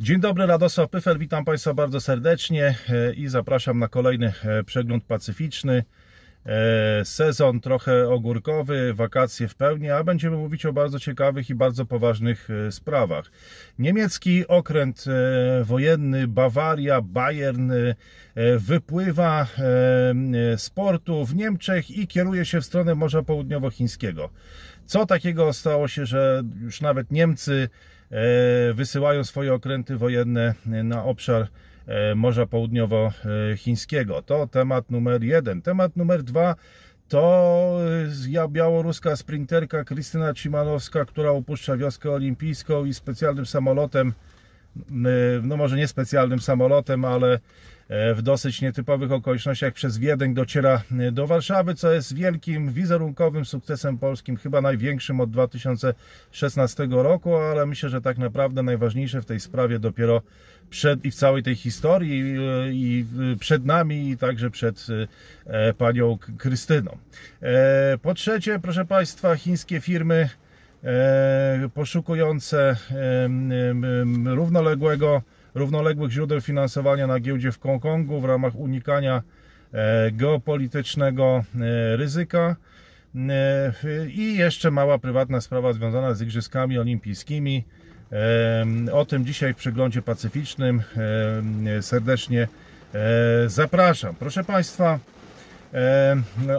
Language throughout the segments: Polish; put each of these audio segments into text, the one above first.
Dzień dobry, Radosław Pyfel, witam Państwa bardzo serdecznie e, i zapraszam na kolejny e, przegląd pacyficzny. E, sezon trochę ogórkowy, wakacje w pełni, a będziemy mówić o bardzo ciekawych i bardzo poważnych sprawach. Niemiecki okręt wojenny Bawaria, Bayern wypływa z portu w Niemczech i kieruje się w stronę Morza Południowochińskiego. Co takiego stało się, że już nawet Niemcy wysyłają swoje okręty wojenne na obszar e, Morza Południowochińskiego. To temat numer jeden. Temat numer dwa to białoruska sprinterka Krystyna Cimanowska, która opuszcza wioskę olimpijską i specjalnym samolotem, no może nie specjalnym samolotem, ale E, w dosyć nietypowych okolicznościach przez Wiedeń dociera e, do Warszawy, co jest wielkim wizerunkowym sukcesem polskim, chyba największym od 2016 roku, ale myślę, że tak naprawdę najważniejsze w tej sprawie dopiero przed i w całej tej historii i przed nami i także przed e, panią Krystyną. Po trzecie, proszę Państwa, chińskie firmy poszukujące równoległego równoległych źródeł finansowania na giełdzie w Hongkongu w ramach unikania e, geopolitycznego e, ryzyka. E, I jeszcze mała prywatna sprawa związana z Igrzyskami Olimpijskimi. O tym dzisiaj w przeglądzie pacyficznym serdecznie zapraszam. Proszę Państwa,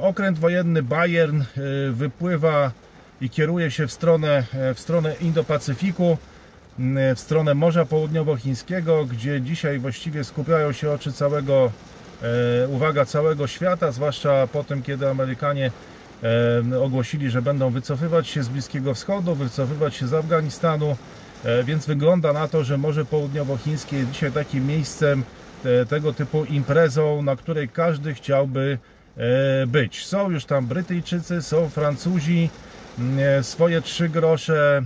okręt wojenny Bayern wypływa i kieruje się w stronę, w stronę Indo-Pacyfiku w stronę Morza Południowochińskiego, gdzie dzisiaj właściwie skupiają się oczy całego, e, uwaga całego świata, zwłaszcza po tym, kiedy Amerykanie e, ogłosili, że będą wycofywać się z Bliskiego Wschodu, wycofywać się z Afganistanu, więc wygląda na to, że Morze Południowochińskie jest dzisiaj takim miejscem, tego typu imprezą, na której każdy chciałby być. Są już tam Brytyjczycy, są Francuzi, swoje trzy grosze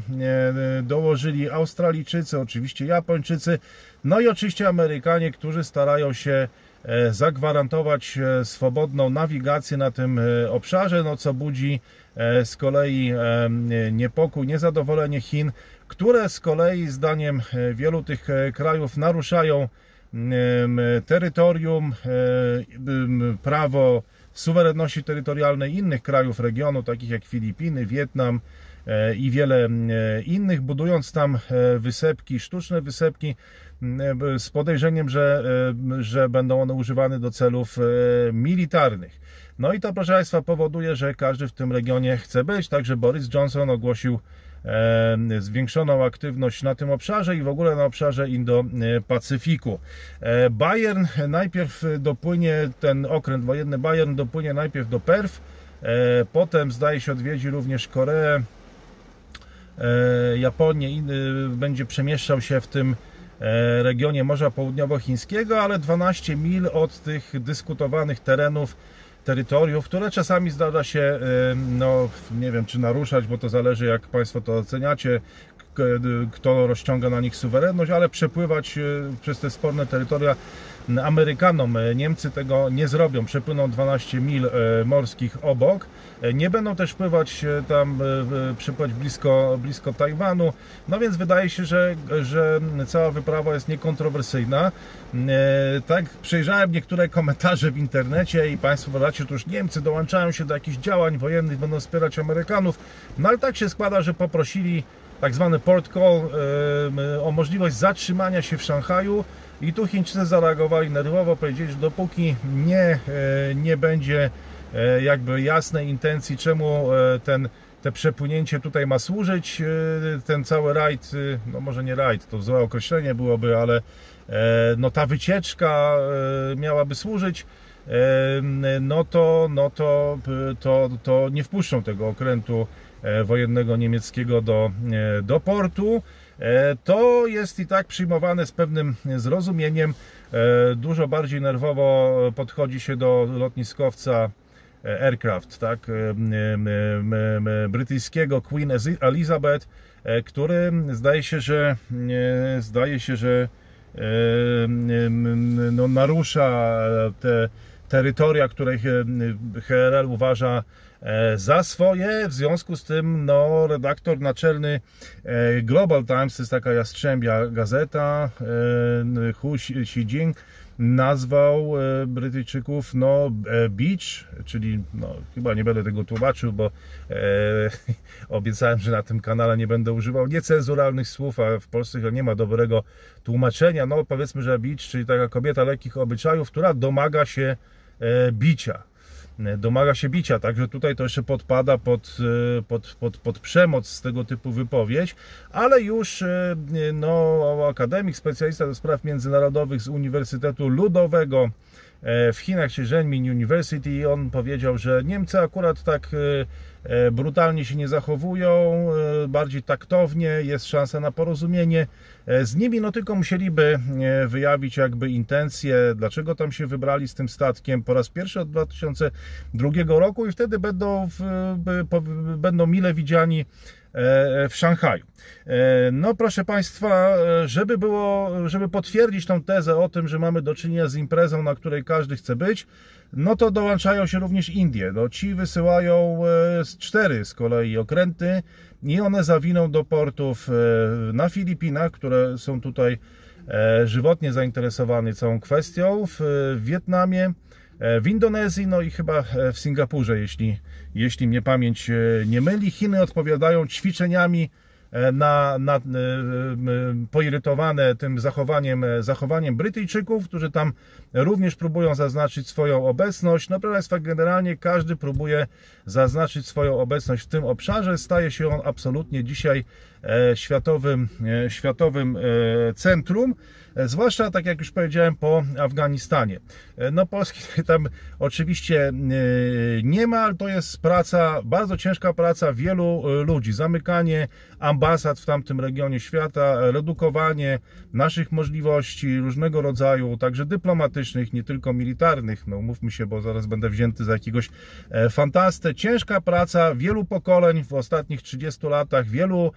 dołożyli Australijczycy, oczywiście Japończycy, no i oczywiście Amerykanie, którzy starają się e, zagwarantować e, swobodną nawigację na tym e, obszarze, no co budzi z kolei niepokój, niezadowolenie Chin, które z kolei zdaniem wielu tych krajów naruszają terytorium, prawo suwerenności terytorialnej innych krajów regionu, takich jak Filipiny, Wietnam e, i wiele e, innych, budując tam e, wysepki, sztuczne wysepki z podejrzeniem, że, że będą one używane do celów militarnych. No i to, proszę Państwa, powoduje, że każdy w tym regionie chce być, także Boris Johnson ogłosił zwiększoną aktywność na tym obszarze i w ogóle na obszarze Indo-Pacyfiku. E, Bayern najpierw dopłynie, ten okręt wojenny Bayern dopłynie najpierw do Perf, e, potem zdaje się odwiedzi również Koreę, e, Japonię i będzie przemieszczał się w tym regionie Morza Południowochińskiego, ale 12 mil od tych dyskutowanych terenów terytoriów, które czasami zdarza się, no nie wiem czy naruszać, bo to zależy jak Państwo to oceniacie, kto rozciąga na nich suwerenność, ale przepływać e, przez te sporne terytoria Amerykanom. E, Niemcy tego nie zrobią, przepłyną 12 mil e, morskich obok. Nie będą też pływać tam, przypływać blisko, blisko Tajwanu. No więc wydaje się, że, że cała wyprawa jest niekontrowersyjna. Tak, przejrzałem niektóre komentarze w internecie i Państwo uważacie, że już Niemcy dołączają się do jakichś działań wojennych, będą wspierać Amerykanów. No ale tak się składa, że poprosili tak zwany port call o możliwość zatrzymania się w Szanghaju. I tu Chińczycy zareagowali nerwowo, powiedzieli, że dopóki nie, e, nie będzie e, jakby jasnej intencji, czemu e, ten, te przepłynięcie tutaj ma służyć, ten cały rajd, no może nie rajd, to złe określenie byłoby, ale no ta wycieczka miałaby służyć, no to, no to, to, to nie wpuszczą tego okrętu wojennego niemieckiego do, e, do portu. E, to jest i tak przyjmowane z pewnym zrozumieniem. Dużo bardziej nerwowo podchodzi się do lotniskowca aircraft, tak, brytyjskiego Queen Elizabeth, który zdaje się, że zdaje się, że no, narusza te terytoria, które HRL uważa za swoje. W związku z tym no, redaktor naczelny Global Times, to jest taka jastrzębia gazeta, Hu Xijing, nazwał e, Brytyjczyków no, e, beach, czyli no, chyba nie będę tego tłumaczył, bo e, obiecałem, że na tym kanale nie będę używał niecenzuralnych słów, a w Polsce nie ma dobrego tłumaczenia. No powiedzmy, że beach, czyli taka kobieta lekkich obyczajów, która domaga się e, bicia domaga się bicia, także tutaj to jeszcze podpada pod, e, pod, pod, pod przemoc z tego typu wypowiedź, ale już e, no, akademik, specjalista do spraw międzynarodowych z Uniwersytetu Ludowego w Chinach, czyli Renmin University, on powiedział, że Niemcy akurat tak brutalnie się nie zachowują, bardziej taktownie, jest szansa na porozumienie. Z nimi, no tylko musieliby wyjawić jakby intencje, dlaczego tam się wybrali z tym statkiem po raz pierwszy od 2002 roku i wtedy będą, będą mile widziani e, w Szanghaju. E, no proszę Państwa, żeby było, żeby potwierdzić tą tezę o tym, że mamy do czynienia z imprezą, na której każdy chce być, no to dołączają się również Indie. No, ci wysyłają e, cztery z kolei okręty i one zawiną do portów e, na Filipinach, które są tutaj e, żywotnie zainteresowane całą kwestią, w Wietnamie, w Indonezji, no i chyba w Singapurze, jeśli, jeśli mnie pamięć nie myli. Chiny odpowiadają ćwiczeniami E, na, na, e, poirytowane tym zachowaniem, e, zachowaniem Brytyjczyków, którzy tam również próbują zaznaczyć swoją obecność. No proszę Państwa, generalnie każdy próbuje zaznaczyć swoją obecność w tym obszarze. Staje się on absolutnie dzisiaj światowym, światowym centrum. E, zwłaszcza, tak jak już powiedziałem, po Afganistanie. E, no Polski tam oczywiście e, nie ma, ale to jest praca, bardzo ciężka praca wielu ludzi. Zamykanie ambasad w tamtym regionie świata, redukowanie naszych możliwości różnego rodzaju, także dyplomatycznych, nie tylko militarnych. No mówmy się, bo zaraz będę wzięty za jakiegoś fantastę. Ciężka praca wielu pokoleń w ostatnich 30 latach, wielu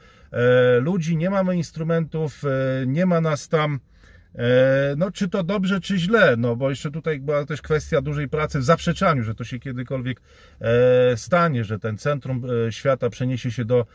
ludzi, nie mamy instrumentów, nie ma nas tam E, no, czy to dobrze, czy źle? No, bo jeszcze tutaj była też kwestia dużej pracy w zaprzeczaniu, że to się kiedykolwiek e, stanie, że ten centrum e, świata przeniesie się do E,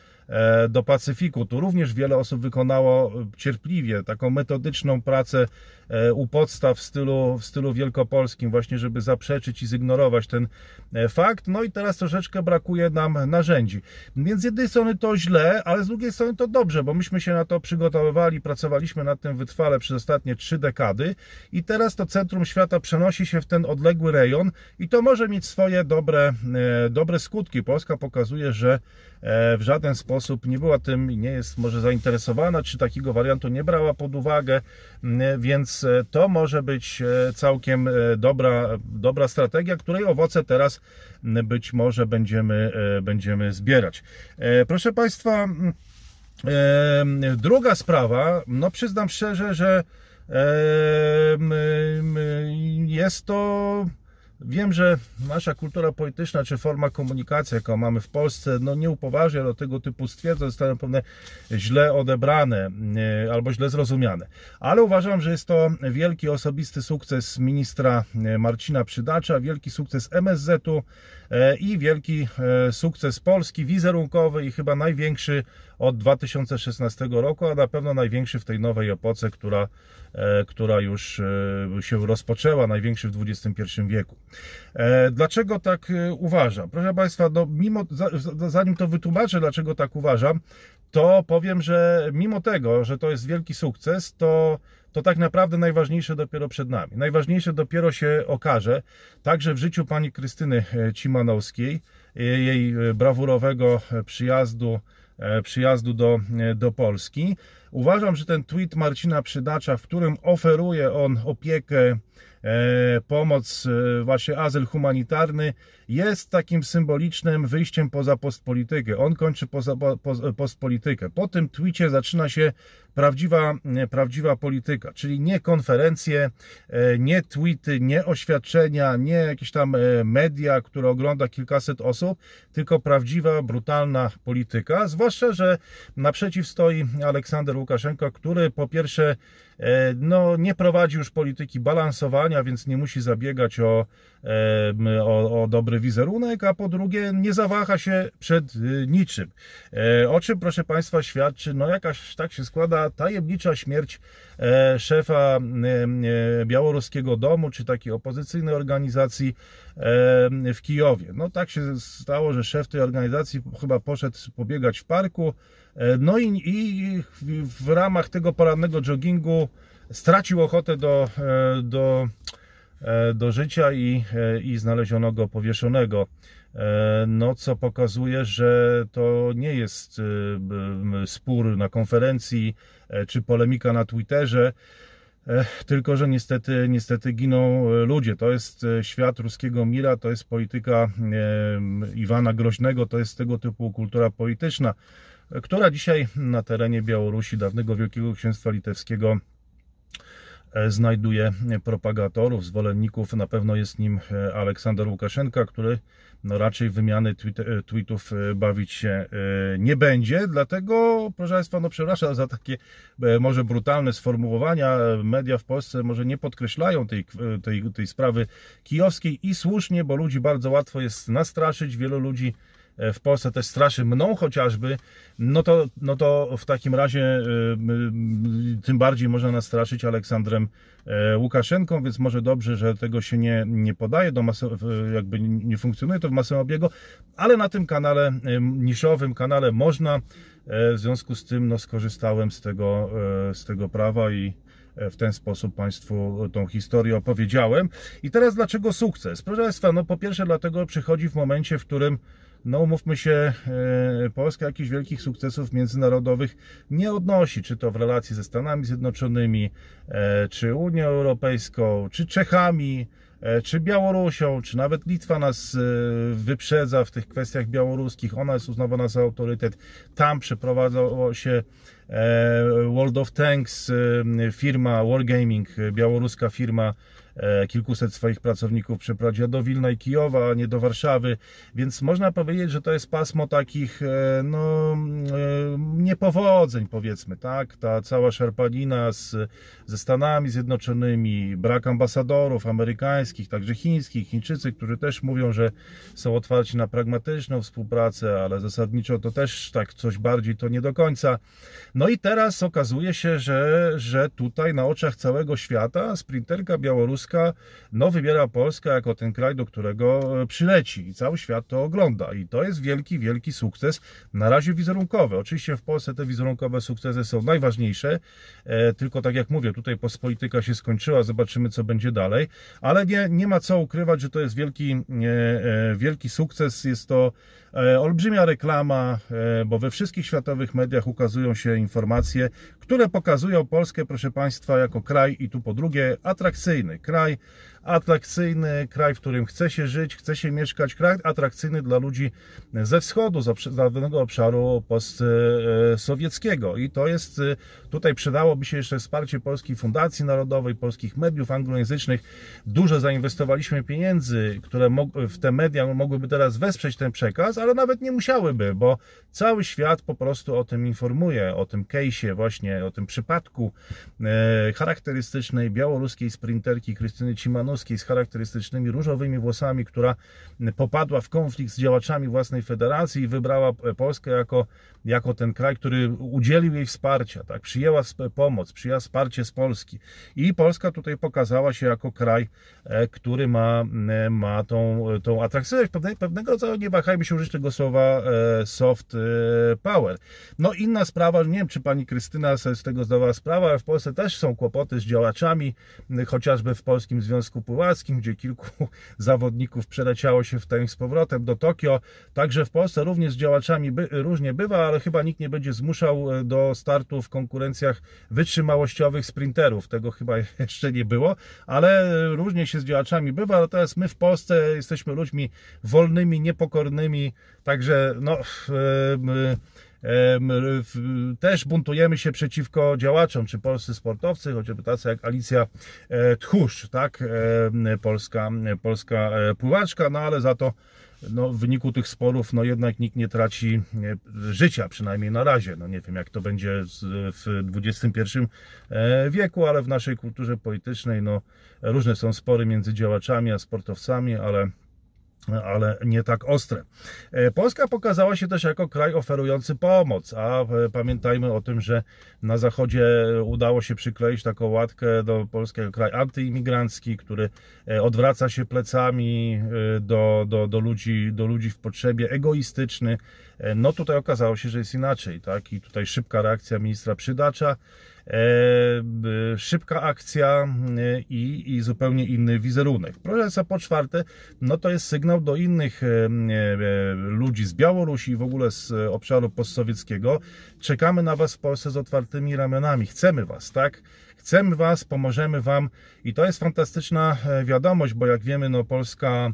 do Pacyfiku. Tu również wiele osób wykonało cierpliwie taką metodyczną pracę e, u podstaw w stylu, w stylu wielkopolskim, właśnie żeby zaprzeczyć i zignorować ten e, fakt. No i teraz troszeczkę brakuje nam narzędzi. Więc z jednej strony to źle, ale z drugiej strony to dobrze, bo myśmy się na to przygotowywali, pracowaliśmy nad tym wytrwale przez ostatnie trzy dekady i teraz to centrum świata przenosi się w ten odległy rejon i to może mieć swoje dobre, dobre skutki. Polska pokazuje, że w żaden sposób nie była tym nie jest może zainteresowana, czy takiego wariantu nie brała pod uwagę, mm, więc e, to może być e, całkiem e, dobra, dobra strategia, której owoce teraz mm, być może będziemy, będziemy zbierać. Proszę Państwa, mm, druga sprawa, no przyznam szczerze, że jest to Wiem, że nasza kultura polityczna czy forma komunikacji, jaką mamy w Polsce, no nie upoważnia do tego typu stwierdzeń, zostaną pewne źle odebrane e, albo źle zrozumiane. Ale uważam, że jest to wielki osobisty sukces ministra e, Marcina Przydacza, wielki sukces MSZ-u e, i wielki sukces Polski wizerunkowy i chyba największy od 2016 roku, a na pewno największy w tej nowej epoce, która, która już się rozpoczęła, największy w XXI wieku. E, dlaczego tak e, uważam? Proszę Państwa, no, mimo, zanim to wytłumaczę, dlaczego tak uważam, to powiem, że mimo tego, że to jest wielki sukces, to, to tak naprawdę najważniejsze dopiero przed nami. Najważniejsze dopiero się okaże, także w życiu pani Krystyny e, Cimanowskiej, jej brawurowego przyjazdu przyjazdu do, do Polski. Uważam, że ten tweet Marcina Przydacza, w którym oferuje on opiekę E, pomoc, e, właśnie azyl humanitarny jest takim symbolicznym wyjściem poza postpolitykę. On kończy poza, po, postpolitykę. Po tym twicie zaczyna się prawdziwa, e, prawdziwa polityka, czyli nie konferencje, nie tweety, nie oświadczenia, nie jakieś tam media, które ogląda kilkaset osób, tylko prawdziwa, brutalna polityka. Zwłaszcza, że naprzeciw stoi Aleksander Łukaszenko, który po pierwsze no, nie prowadzi już polityki balansowania, więc nie musi zabiegać o, o, o dobry wizerunek, a po drugie nie zawaha się przed niczym. O czym, proszę Państwa, świadczy, no jakaś tak się składa, tajemnicza śmierć szefa białoruskiego domu, czy takiej opozycyjnej organizacji w Kijowie. No tak się stało, że szef tej organizacji chyba poszedł pobiegać w parku, e, no i, i w ramach tego porannego joggingu stracił ochotę do, e, do, e, do życia i, i znaleziono go powieszonego. No, co pokazuje, że to nie jest spór na konferencji czy polemika na Twitterze, tylko, że niestety, niestety giną e, ludzie. To jest e, świat ruskiego mira, to jest polityka Iwana Groźnego, to jest tego typu kultura polityczna, e, która dzisiaj na terenie Białorusi, dawnego Wielkiego Księstwa Litewskiego, znajduje propagatorów, zwolenników. Na pewno jest nim Aleksander Łukaszenka, który no raczej wymiany e, tweetów e, bawić się e, nie będzie. Dlatego, proszę Państwa, no przepraszam za takie może brutalne sformułowania. Media w Polsce może nie podkreślają tej, tej, tej sprawy kijowskiej i słusznie, bo ludzi bardzo łatwo jest nastraszyć. Wielu ludzi E, w Polsce też straszy mną chociażby, no to, no to w takim razie e, tym bardziej można nastraszyć Aleksandrem e, Łukaszenką, więc może dobrze, że tego się nie, nie podaje, do jakby nie funkcjonuje to w masowym obiegu, ale na tym kanale niszowym, kanale można, w związku z tym no, skorzystałem z tego, z tego prawa i w ten sposób Państwu tą historię opowiedziałem. I teraz dlaczego sukces? Proszę Państwa, no po pierwsze dlatego przychodzi w momencie, w którym no umówmy się, e, Polska jakichś wielkich sukcesów międzynarodowych nie odnosi, czy to w relacji ze Stanami Zjednoczonymi, e, czy Unią Europejską, czy Czechami, e, czy Białorusią, czy nawet Litwa nas wyprzedza w tych kwestiach białoruskich. Ona jest uznawana za autorytet. Tam przeprowadzało się World of Tanks, firma Wargaming, białoruska firma, E, kilkuset swoich pracowników przeprowadziła do Wilna i Kijowa, a nie do Warszawy, więc można powiedzieć, że to jest pasmo takich e, no, e, niepowodzeń powiedzmy, tak? Ta cała szarpanina z, ze Stanami Zjednoczonymi, brak ambasadorów amerykańskich, także chińskich, Chińczycy, którzy też mówią, że są otwarci na pragmatyczną współpracę, ale zasadniczo to też tak coś bardziej to nie do końca. No i teraz okazuje się, że, że tutaj na oczach całego świata sprinterka białoruska no wybiera Polskę jako ten kraj, do którego e, przyleci. I cały świat to ogląda. I to jest wielki, wielki sukces, na razie wizerunkowy. Oczywiście w Polsce te wizerunkowe sukcesy są najważniejsze, e, tylko tak jak mówię, tutaj postpolityka się skończyła, zobaczymy co będzie dalej, ale nie, nie ma co ukrywać, że to jest wielki, e, wielki sukces, jest to olbrzymia reklama, bo we wszystkich światowych mediach ukazują się informacje, które pokazują Polskę, proszę Państwa, jako kraj i tu po drugie atrakcyjny kraj, atrakcyjny, kraj, w którym chce się żyć, chce się mieszkać, kraj atrakcyjny dla ludzi ze wschodu, z dawnego obszaru postsowieckiego. I to jest, tutaj przydałoby się jeszcze wsparcie Polskiej Fundacji Narodowej, polskich mediów anglojęzycznych. Dużo zainwestowaliśmy pieniędzy, które w te media mogłyby teraz wesprzeć ten przekaz, ale nawet nie musiałyby, bo cały świat po prostu o tym informuje, o tym case'ie właśnie, o tym przypadku e, charakterystycznej białoruskiej sprinterki Krystyny Cimanowskiej z charakterystycznymi różowymi włosami, która popadła w konflikt z działaczami własnej federacji i wybrała Polskę jako, jako ten kraj, który udzielił jej wsparcia, tak? przyjęła pomoc, przyjęła wsparcie z Polski. I Polska tutaj pokazała się jako kraj, e, który ma, e, ma tą, tą atrakcyjność, pewnego rodzaju, nie wahajmy się użyć tego słowa e, soft power. No inna sprawa, nie wiem, czy pani Krystyna sobie z tego zdawała sprawę, ale w Polsce też są kłopoty z działaczami, chociażby w Polskim Związku Pływackim, gdzie kilku zawodników przeleciało się w tym z powrotem do Tokio. Także w Polsce również z działaczami by, różnie bywa, ale chyba nikt nie będzie zmuszał e, do startu w konkurencjach wytrzymałościowych sprinterów. Tego chyba jeszcze nie było, ale różnie się z działaczami bywa. Natomiast my w Polsce jesteśmy ludźmi wolnymi, niepokornymi, także no. Yy, też buntujemy się przeciwko działaczom, czy polscy sportowcy, chociażby tacy jak Alicja e, Tchórz, tak, polska, polska e, pływaczka, no ale za to no, w wyniku tych sporów no jednak nikt nie traci życia, przynajmniej na razie. No nie wiem jak to będzie w XXI e, wieku, ale w naszej kulturze politycznej no, różne są spory między działaczami a sportowcami, ale ale nie tak ostre. E, Polska pokazała się też jako kraj oferujący pomoc, a e, pamiętajmy o tym, że na zachodzie udało się przykleić taką łatkę do polskiego kraj antyimigrancki, który e, odwraca się plecami do, do, do, ludzi, do ludzi w potrzebie, egoistyczny. No tutaj okazało się, że jest inaczej, tak? I tutaj szybka reakcja ministra Przydacza, szybka akcja e, i, i zupełnie inny wizerunek. Proszę po czwarte, no to jest sygnał do innych e, ludzi z Białorusi i w ogóle z obszaru postsowieckiego. Czekamy na Was w Polsce z otwartymi ramionami. Chcemy Was, tak? Chcemy Was, pomożemy Wam i to jest fantastyczna wiadomość, bo jak wiemy, no Polska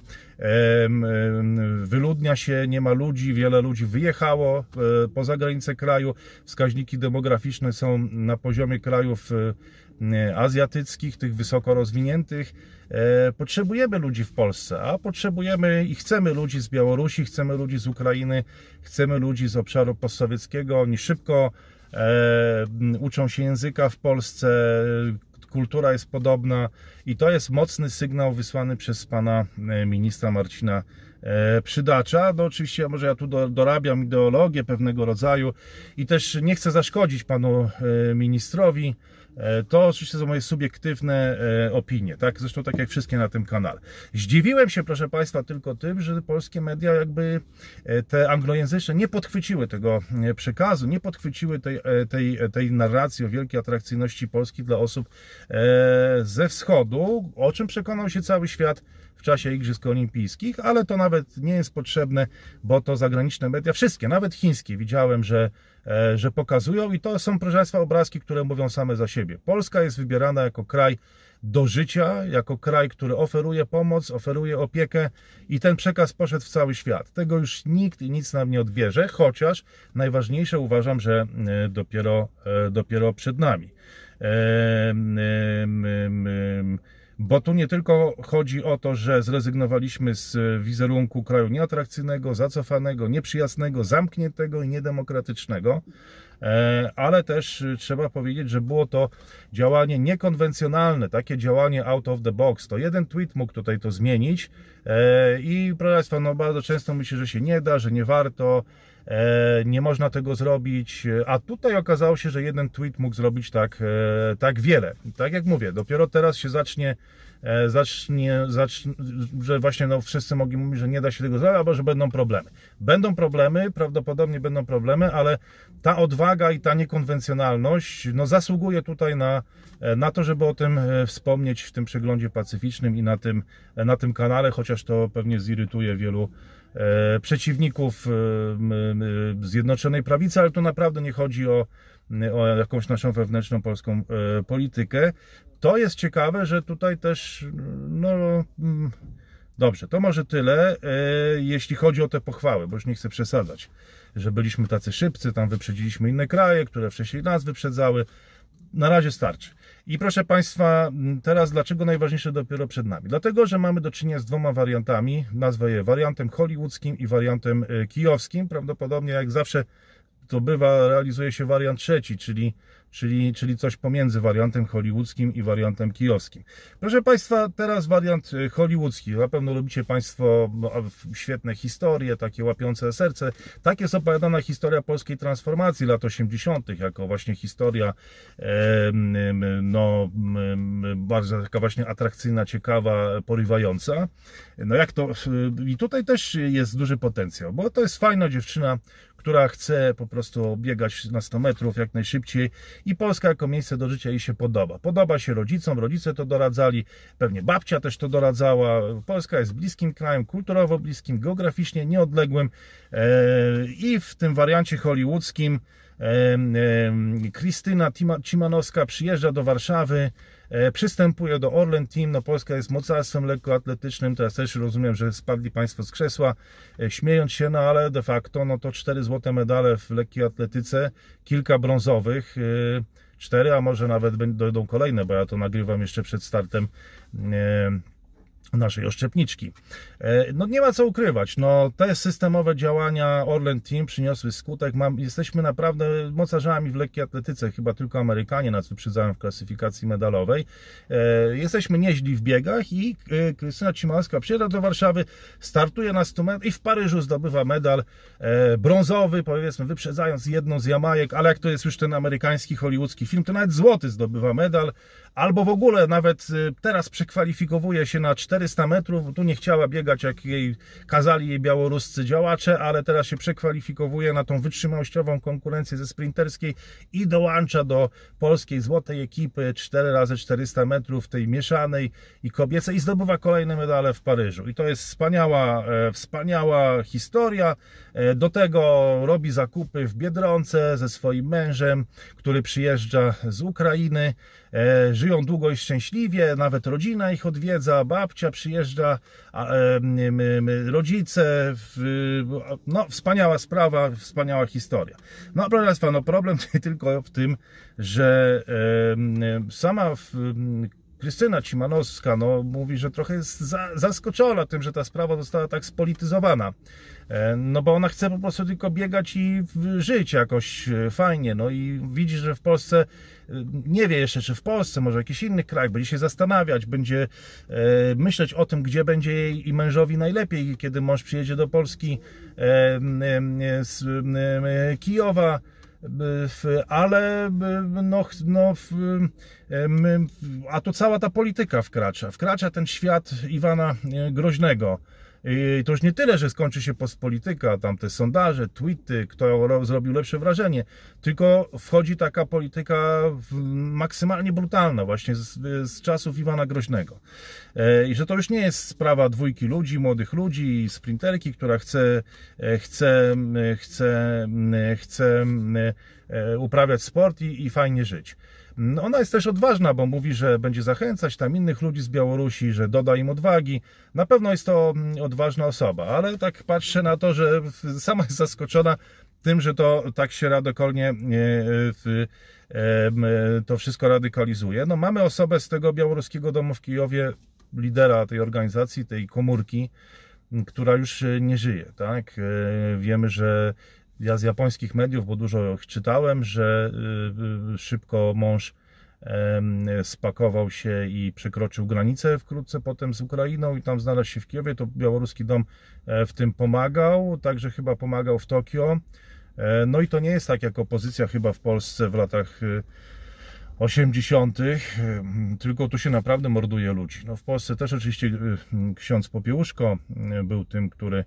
wyludnia się, nie ma ludzi, wiele ludzi wyjechało poza granice kraju, wskaźniki demograficzne są na poziomie krajów azjatyckich, tych wysoko rozwiniętych. E, potrzebujemy ludzi w Polsce, a potrzebujemy i chcemy ludzi z Białorusi, chcemy ludzi z Ukrainy, chcemy ludzi z obszaru postsowieckiego. Oni szybko e, uczą się języka w Polsce, kultura jest podobna i to jest mocny sygnał wysłany przez pana e, ministra Marcina e, Przydacza. No oczywiście może ja tu dorabiam ideologię pewnego rodzaju i też nie chcę zaszkodzić panu e, ministrowi, E, to oczywiście są moje subiektywne e, opinie, tak? Zresztą tak jak wszystkie na tym kanale. Zdziwiłem się, proszę Państwa, tylko tym, że polskie media jakby e, te anglojęzyczne nie podchwyciły tego przekazu, nie podchwyciły tej, tej, tej narracji o wielkiej atrakcyjności Polski dla osób ze wschodu, o czym przekonał się cały świat w czasie Igrzysk Olimpijskich, ale to nawet nie jest potrzebne, bo to zagraniczne media, wszystkie, nawet chińskie, widziałem, że E, że pokazują i to są, proszę Państwa, obrazki, które mówią same za siebie. Polska jest wybierana jako kraj do życia, jako kraj, który oferuje pomoc, oferuje opiekę i ten przekaz poszedł w cały świat. Tego już nikt i nic nam nie odbierze, chociaż najważniejsze uważam, że e, dopiero, e, dopiero przed nami. Bo tu nie tylko chodzi o to, że zrezygnowaliśmy z wizerunku kraju nieatrakcyjnego, zacofanego, nieprzyjaznego, zamkniętego i niedemokratycznego, ale też trzeba powiedzieć, że było to działanie niekonwencjonalne, takie działanie out of the box. To jeden tweet mógł tutaj to zmienić e, i proszę Państwa, no bardzo często myślę, że się nie da, że nie warto, E, nie można tego zrobić, a tutaj okazało się, że jeden tweet mógł zrobić tak, e, tak wiele. Tak jak mówię, dopiero teraz się zacznie, e, zacznie, zacznie że właśnie no, wszyscy mogli mówić, że nie da się tego zrobić, albo że będą problemy. Będą problemy, prawdopodobnie będą problemy, ale ta odwaga i ta niekonwencjonalność no, zasługuje tutaj na, na to, żeby o tym wspomnieć w tym przeglądzie pacyficznym i na tym, na tym kanale, chociaż to pewnie zirytuje wielu E, przeciwników e, Zjednoczonej Prawicy, ale tu naprawdę nie chodzi o, o jakąś naszą wewnętrzną polską e, politykę. To jest ciekawe, że tutaj też, no mm, dobrze, to może tyle, jeśli chodzi o te pochwały, bo już nie chcę przesadzać, że byliśmy tacy szybcy, tam wyprzedziliśmy inne kraje, które wcześniej nas wyprzedzały. Na razie starczy. I proszę Państwa, teraz dlaczego najważniejsze dopiero przed nami? Dlatego, że mamy do czynienia z dwoma wariantami. Nazwę je wariantem hollywoodzkim i wariantem kijowskim. Prawdopodobnie, jak zawsze to bywa, realizuje się wariant trzeci, czyli czyli, czyli coś pomiędzy wariantem hollywoodzkim i wariantem kijowskim. Proszę Państwa, teraz wariant y, hollywoodzki. Na pewno lubicie Państwo no, świetne historie, takie łapiące serce. Tak jest opowiadana historia polskiej transformacji lat 80., jako właśnie historia no, bardzo taka właśnie atrakcyjna, ciekawa, porywająca. No jak to, y, i tutaj też jest duży potencjał, bo to jest fajna dziewczyna, która chce po prostu biegać na 100 metrów jak najszybciej i Polska jako miejsce do życia jej się podoba. Podoba się rodzicom, rodzice to doradzali, pewnie babcia też to doradzała. Polska jest bliskim krajem, kulturowo bliskim, geograficznie nieodległym e, i w tym wariancie hollywoodzkim Krystyna Cimanowska przyjeżdża do Warszawy, e, przystępuje do Orlen Team. No, Polska jest mocarstwem lekkoatletycznym. Teraz też rozumiem, że spadli Państwo z krzesła, e, śmiejąc się, no ale de facto no to cztery złote medale w lekkiej atletyce, kilka brązowych, e, cztery, a może nawet dojdą kolejne, bo ja to nagrywam jeszcze przed startem naszej oszczepniczki. E, no nie ma co ukrywać, no te systemowe działania Orlen Team przyniosły skutek. Mam, jesteśmy naprawdę mocarzami w lekkiej atletyce, chyba tylko Amerykanie nas wyprzedzają w klasyfikacji medalowej. E, jesteśmy nieźli w biegach i e, Krystyna Cimalska przyjeżdża do Warszawy, startuje na 100 metrów i w Paryżu zdobywa medal brązowy, powiedzmy wyprzedzając jedną z Jamajek, ale jak to jest już ten amerykański, hollywoodzki film, to nawet złoty zdobywa medal, albo w ogóle nawet teraz przekwalifikowuje się na 4 400 metrów, tu nie chciała biegać, jak jej kazali jej białoruscy działacze, ale teraz się przekwalifikowuje na tą wytrzymałościową konkurencję ze sprinterskiej i dołącza do polskiej złotej ekipy 4 razy 400 metrów tej mieszanej i kobiecej i zdobywa kolejne medale w Paryżu. I to jest wspaniała, e, wspaniała historia. E, do tego robi zakupy w Biedronce ze swoim mężem, który przyjeżdża z Ukrainy. E, żyją długo i szczęśliwie, nawet rodzina ich odwiedza, babcia przyjeżdża, rodzice, no wspaniała sprawa, wspaniała historia. No proszę Państwa, no problem tylko w tym, że sama Krystyna Cimanowska no, mówi, że trochę jest za, zaskoczona tym, że ta sprawa została tak spolityzowana. E, no bo ona chce po prostu tylko biegać i żyć jakoś e, fajnie. No i widzi, że w Polsce e, nie wie jeszcze, czy w Polsce, może jakiś inny kraj, będzie się zastanawiać, będzie myśleć o tym, gdzie będzie jej i mężowi najlepiej, kiedy mąż przyjedzie do Polski z Kijowa ale no, no, a tu cała ta polityka wkracza. Wkracza ten świat Iwana Groźnego. I to już nie tyle, że skończy się postpolityka, tam te sondaże, tweety, kto zrobił lepsze wrażenie, tylko wchodzi taka polityka maksymalnie brutalna, właśnie z, z czasów Iwana Groźnego. E, I że to już nie jest sprawa dwójki ludzi, młodych ludzi, sprinterki, która chce, e, chce, chce, chce e, uprawiać sport i, i fajnie żyć. No, ona jest też odważna, bo mówi, że będzie zachęcać tam innych ludzi z Białorusi, że doda im odwagi. Na pewno jest to mm, odważna osoba, ale tak patrzę na to, że sama jest zaskoczona tym, że to tak się radykalnie e, e, to wszystko radykalizuje. No mamy osobę z tego białoruskiego domu w Kijowie, lidera tej organizacji, tej komórki, która już nie żyje, tak? E, wiemy, że ja z japońskich mediów, bo dużo ich czytałem, że y, y, szybko mąż spakował się i przekroczył granicę wkrótce potem z Ukrainą i tam znalazł się w Kijowie, to białoruski dom e, w tym pomagał, także chyba pomagał w Tokio. E, no i to nie jest tak jak opozycja chyba w Polsce w latach 80., y, tylko tu się naprawdę morduje ludzi. No w Polsce też oczywiście ksiądz Popiełuszko był tym, który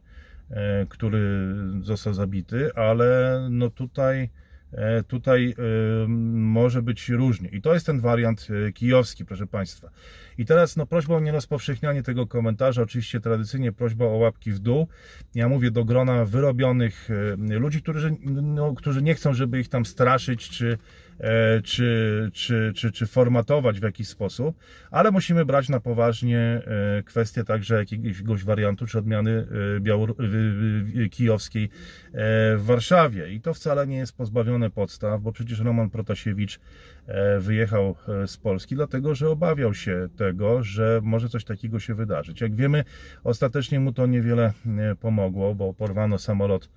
który został zabity, ale no tutaj, e, tutaj e, może być różnie. I to jest ten wariant kijowski, proszę Państwa. I teraz no, prośba o nierozpowszechnianie tego komentarza, oczywiście tradycyjnie prośba o łapki w dół. Ja mówię do grona wyrobionych ludzi, którzy, no, którzy nie chcą, żeby ich tam straszyć, czy E, czy, czy, czy, czy formatować w jakiś sposób, ale musimy brać na poważnie e, kwestię także jakiegoś wariantu czy odmiany e, białor kijowskiej w Warszawie. I to wcale nie jest pozbawione podstaw, bo przecież Roman Protasiewicz wyjechał z Polski, dlatego że obawiał się tego, że może coś takiego się wydarzyć. Jak wiemy, ostatecznie mu to niewiele pomogło, bo porwano samolot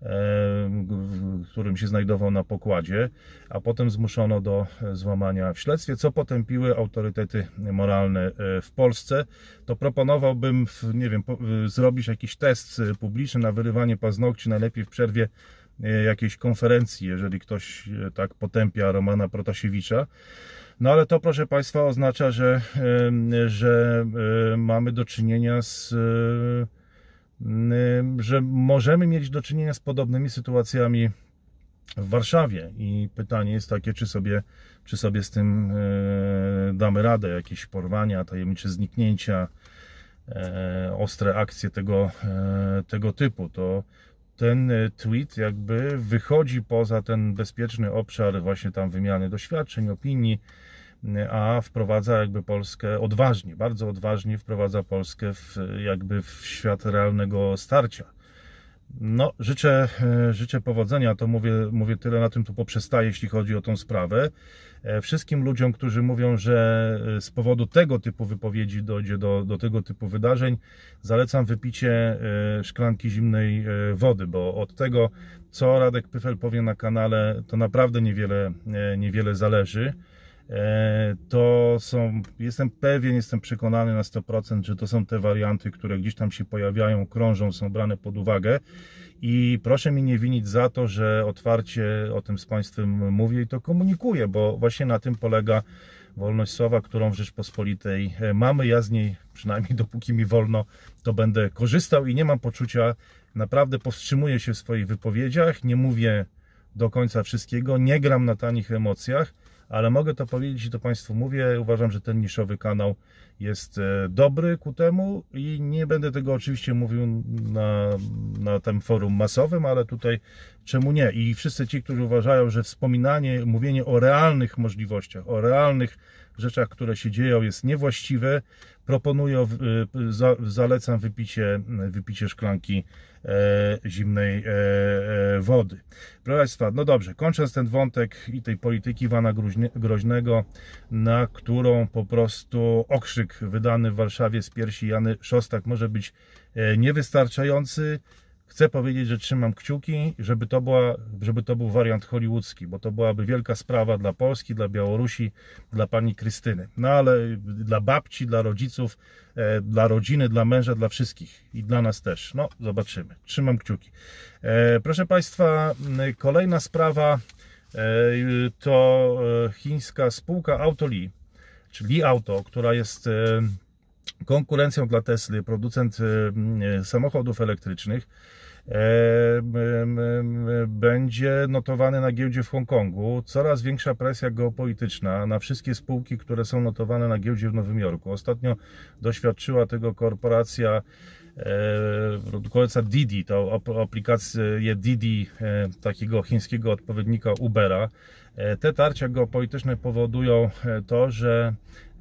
w którym się znajdował na pokładzie, a potem zmuszono do złamania w śledztwie, co potępiły autorytety moralne e, w Polsce. To proponowałbym, nie wiem, zrobić jakiś test publiczny na wyrywanie paznokci, najlepiej w przerwie e, jakiejś konferencji, jeżeli ktoś e, tak potępia Romana Protasiewicza. No ale to, proszę Państwa, oznacza, że, że mamy do czynienia z że możemy mieć do czynienia z podobnymi sytuacjami w Warszawie. I pytanie jest takie, czy sobie, czy sobie z tym e, damy radę, jakieś porwania, tajemnicze zniknięcia, e, ostre akcje tego, tego typu. To ten tweet jakby wychodzi poza ten bezpieczny obszar właśnie tam wymiany doświadczeń, opinii, a wprowadza jakby Polskę odważnie, bardzo odważnie wprowadza Polskę w, jakby w świat realnego starcia. No, życzę, e, życzę powodzenia, to mówię, mówię tyle, na tym to poprzestaje, jeśli chodzi o tą sprawę. E, wszystkim ludziom, którzy mówią, że e, z powodu tego typu wypowiedzi dojdzie do, do tego typu wydarzeń, zalecam wypicie szklanki zimnej wody, bo od tego, co Radek Pyfel powie na kanale, to naprawdę niewiele, niewiele zależy. E, to są, jestem pewien, jestem przekonany na 100%, że to są te warianty, które gdzieś tam się pojawiają, krążą, są brane pod uwagę i proszę mi nie winić za to, że otwarcie o tym z Państwem mówię i to komunikuję, bo właśnie na tym polega wolność słowa, którą w Rzeczpospolitej e, mamy. Ja z niej, przynajmniej dopóki mi wolno, to będę korzystał i nie mam poczucia, naprawdę powstrzymuję się w swoich wypowiedziach, nie mówię do końca wszystkiego, nie gram na tanich emocjach, ale mogę to powiedzieć i to Państwu mówię. Uważam, że ten niszowy kanał jest e, dobry ku temu i nie będę tego oczywiście mówił na, na tym forum masowym, ale tutaj czemu nie? I wszyscy ci, którzy uważają, że wspominanie, mówienie o realnych możliwościach, o realnych rzeczach, które się dzieją, jest niewłaściwe, proponuję, y, zalecam wypicie, wypicie szklanki e, zimnej e, e, wody. Proszę Państwa, no dobrze, kończąc ten wątek i tej polityki Wana Groźnego, na którą po prostu okrzyk wydany w Warszawie z piersi Jany Szostak może być niewystarczający, Chcę powiedzieć, że trzymam kciuki, żeby to, była, żeby to był wariant hollywoodzki, bo to byłaby wielka sprawa dla Polski, dla Białorusi, dla pani Krystyny. No ale dla babci, dla rodziców, e, dla rodziny, dla męża, dla wszystkich i dla nas też. No, zobaczymy. Trzymam kciuki. E, proszę Państwa, kolejna sprawa e, to chińska spółka Autoli, czyli Auto, która jest konkurencją dla Tesla, producent samochodów elektrycznych E, będzie notowany na giełdzie w Hongkongu. Coraz większa presja geopolityczna na wszystkie spółki, które są notowane na giełdzie w Nowym Jorku. Ostatnio doświadczyła tego korporacja e, produkująca Didi, to aplikację Didi, e, takiego chińskiego odpowiednika Ubera. Te tarcia geopolityczne powodują to, że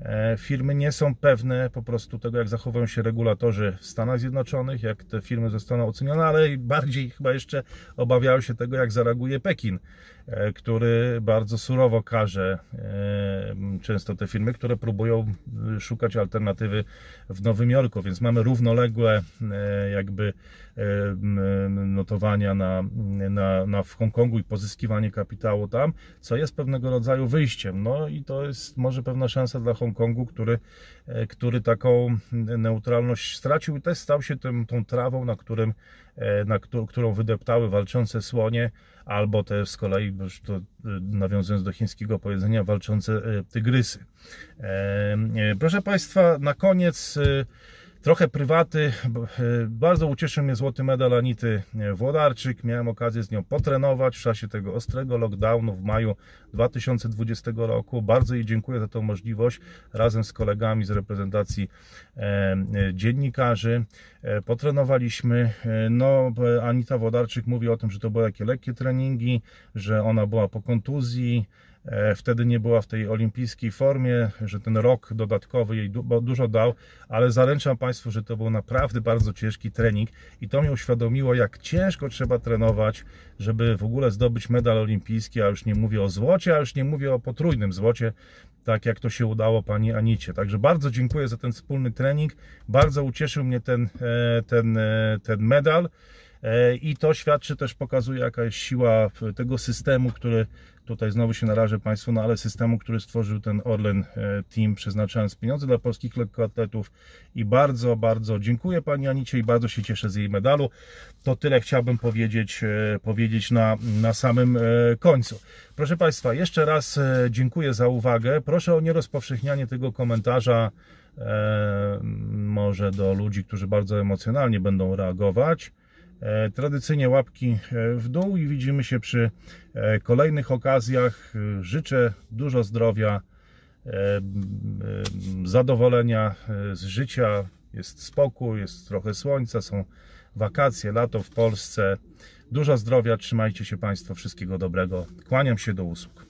E, firmy nie są pewne po prostu tego, jak zachowują się regulatorzy w Stanach Zjednoczonych, jak te firmy zostaną ocenione, ale bardziej chyba jeszcze obawiają się tego, jak zareaguje Pekin, e, który bardzo surowo karze e, często te firmy, które próbują szukać alternatywy w Nowym Jorku, więc mamy równoległe jakby notowania na, na, na w Hongkongu i pozyskiwanie kapitału tam, co jest pewnego rodzaju wyjściem. No i to jest może pewna szansa dla Hongkongu, który, e, który taką neutralność stracił i też stał się tym, tą trawą, na, którym, e, na którą wydeptały walczące słonie, albo też z kolei, już to e, nawiązując do chińskiego powiedzenia, walczące tygrysy. Proszę Państwa, na koniec Trochę prywaty. E, bardzo ucieszył mnie złoty medal Anity Włodarczyk. Miałem okazję z nią potrenować w czasie tego ostrego lockdownu w maju 2020 roku. Bardzo jej dziękuję za tę możliwość. Razem z kolegami z reprezentacji e, e, dziennikarzy potrenowaliśmy. No, Anita Włodarczyk mówi o tym, że to były takie lekkie treningi, że ona była po kontuzji, E, wtedy nie była w tej olimpijskiej formie, że ten rok dodatkowy jej dużo dał, ale zaręczam Państwu, że to był naprawdę bardzo ciężki trening i to mi uświadomiło, jak ciężko trzeba trenować, żeby w ogóle zdobyć medal olimpijski, a już nie mówię o złocie, a już nie mówię o potrójnym złocie, tak jak to się udało Pani Anicie. Także bardzo dziękuję za ten wspólny trening, bardzo ucieszył mnie ten, e, ten, e, ten medal. I to świadczy też, pokazuje jaka jest siła tego systemu, który Tutaj znowu się narażę Państwu, no ale systemu, który stworzył ten Orlen e, Team, przeznaczając pieniądze dla polskich lekkoatletów. I bardzo, bardzo dziękuję Pani Anicie i bardzo się cieszę z jej medalu. To tyle chciałbym powiedzieć, e, powiedzieć na, na samym e, końcu. Proszę Państwa, jeszcze raz dziękuję za uwagę. Proszę o nierozpowszechnianie tego komentarza może do ludzi, którzy bardzo emocjonalnie będą reagować. E, tradycyjnie łapki e, w dół i widzimy się przy e, kolejnych okazjach. Życzę dużo zdrowia, zadowolenia z życia. Jest spokój, jest trochę słońca, są wakacje, lato w Polsce. Dużo zdrowia, trzymajcie się Państwo, wszystkiego dobrego. Kłaniam się do usług.